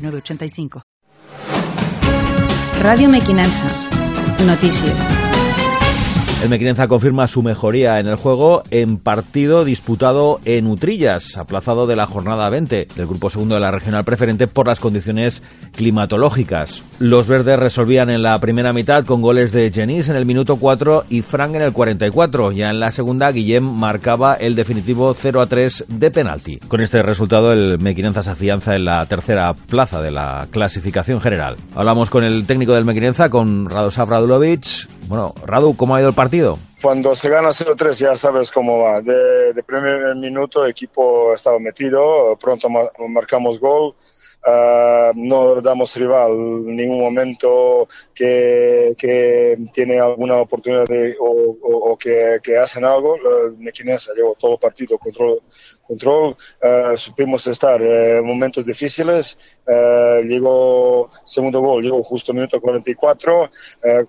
906985. Radio Mequinensa. Notícies. El Mequinenza confirma su mejoría en el juego en partido disputado en Utrillas, aplazado de la jornada 20 del grupo segundo de la regional preferente por las condiciones climatológicas. Los verdes resolvían en la primera mitad con goles de Genis en el minuto 4 y Frank en el 44. Ya en la segunda, Guillem marcaba el definitivo 0 a 3 de penalti. Con este resultado, el Mequinenza se afianza en la tercera plaza de la clasificación general. Hablamos con el técnico del Mequinenza, con Radosav Radulovic. Bueno, Radu, ¿cómo ha ido el partido? Cuando se gana 0-3 ya sabes cómo va. De, primer minuto el equipo estaba metido, pronto marcamos gol. Uh, no damos rival en ningún momento que, que tiene alguna oportunidad de, o, que, que, hacen algo. Mequinense llevó todo el partido, control, control, uh, supimos estar en uh, momentos difíciles, uh, llegó segundo gol, llegó justo minuto 44,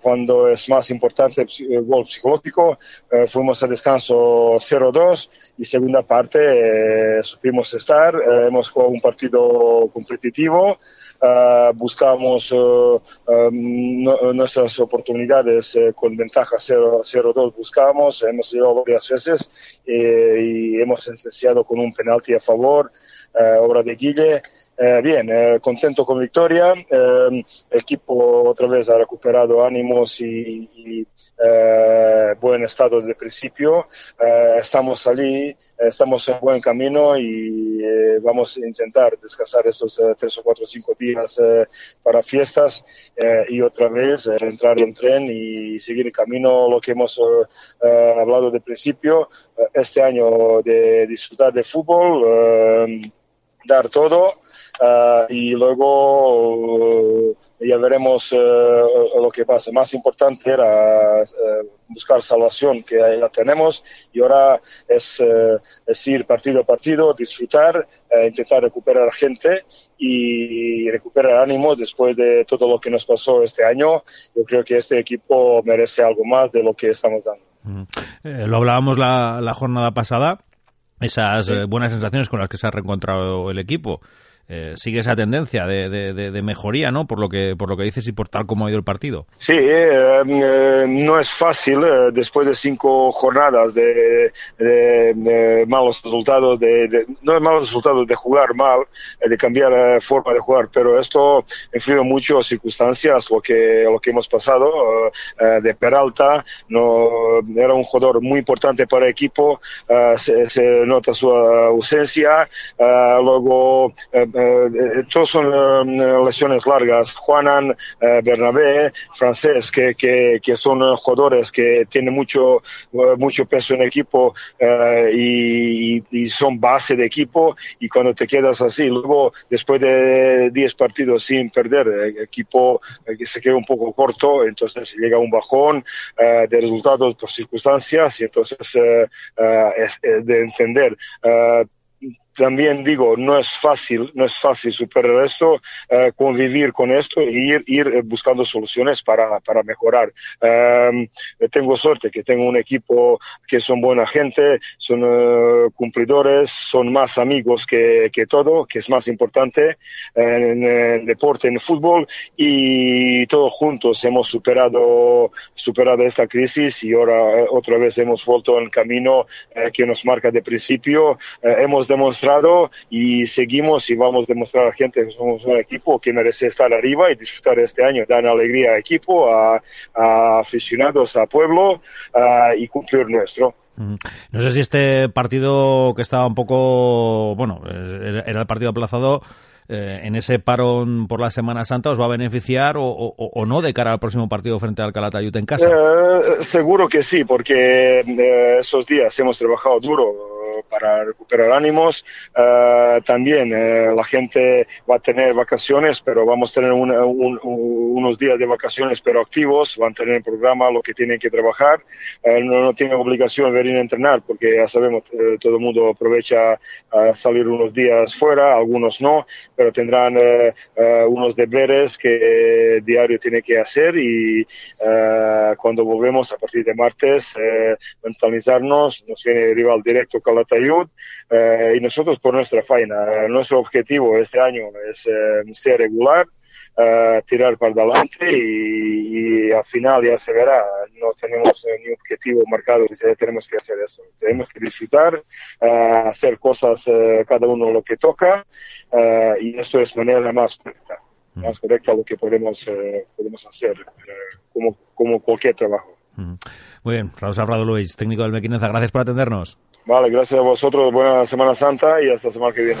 cuando es más importante el gol psicológico, fuimos a descanso 0-2 y segunda parte supimos estar, hemos jugado un partido competitivo, Uh, buscamos uh, um, no, nuestras oportunidades uh, con ventaja 0-2, buscamos, hemos llegado varias veces eh, y hemos sentenciado con un penalti a favor, obra de Guille. Eh, bien, eh, contento con victoria. Eh, el equipo otra vez ha recuperado ánimos y, y buen estado desde el principio. estamos allí, estamos en buen camino y vamos a intentar descansar estos tres o cuatro o cinco días para fiestas y otra vez entrar en tren y seguir el camino, lo que hemos hablado de principio. este año de disfrutar de fútbol, dar todo Uh, y luego uh, ya veremos uh, lo que pasa. Más importante era buscar salvación, que la tenemos, y ahora es, es ir partido a partido, disfrutar, intentar recuperar gente y recuperar ánimo después de todo lo que nos pasó este año. Yo creo que este equipo merece algo más de lo que estamos dando. Mm. Eh, lo hablábamos la jornada pasada, esas sí. buenas sensaciones con las que se ha reencontrado el equipo eh, sigue esa tendencia de, de, de, mejoría, ¿no? Por lo que por lo que dices y por tal como ha ido el partido. Sí, eh, eh, no es fácil eh, después de cinco jornadas de, malos resultados, de, no de malos resultados de jugar mal, eh, de cambiar forma de jugar, pero esto influye mucho en circunstancias, lo que lo que hemos pasado de Peralta, no era un jugador muy importante para el equipo, se, se, nota su ausencia, luego todos son eh, lesiones largas. Juanan, eh, Bernabé, francés, que, que, que, son jugadores que tienen mucho, mucho peso en equipo y, y, son base de equipo. Y cuando te quedas así, luego después de 10 partidos sin perder, el equipo se queda un poco corto, entonces llega un bajón de resultados por circunstancias y entonces es, es de entender también digo, no es fácil, no es fácil superar esto, eh, convivir con esto e ir, ir eh, buscando soluciones para, para mejorar. Um, tengo suerte que tengo un equipo que son buena gente, son uh, cumplidores, son más amigos que, que todo, que es más importante en, el deporte, en el fútbol, y todos juntos hemos superado, superado esta crisis y ahora otra vez hemos vuelto al camino eh, que nos marca de principio. Eh, hemos demostrado demostrado y seguimos y vamos a demostrar a la gente que somos un equipo que merece estar arriba y disfrutar este año, dar alegría al equipo, a, a aficionados, a pueblo a, y cumplir nuestro. No sé si este partido que estaba un poco, bueno, era el partido aplazado, eh, en ese parón por la Semana Santa os va a beneficiar o, o, o no de cara al próximo partido frente al Calatayud en casa? Eh, seguro que sí, porque eh, esos días hemos trabajado duro para recuperar ánimos. también la gente va a tener vacaciones, pero vamos a tener unos días de vacaciones, pero activos, van a tener el programa, lo que tienen que trabajar. no, no tienen obligación de venir a entrenar, porque ya sabemos, todo el mundo aprovecha a salir unos días fuera, algunos no, pero tendrán unos deberes que diario tiene que hacer y cuando volvemos a partir de martes, mentalizarnos, nos viene rival directo Calatayud y nosotros por nuestra faena. nuestro objetivo este año es ser regular, tirar para adelante y, al final ya se verá. No tenemos ni objetivo marcado, tenemos que hacer eso. Tenemos que disfrutar, hacer cosas cada uno lo que toca y esto es manera más correcta, más correcta lo que podemos, podemos hacer como, como cualquier trabajo. Muy bien, Raúl Salvador Luis, técnico del Mequinenza, gracias por atendernos. Vale, gracias a vosotros, buena Semana Santa y hasta semana que viene.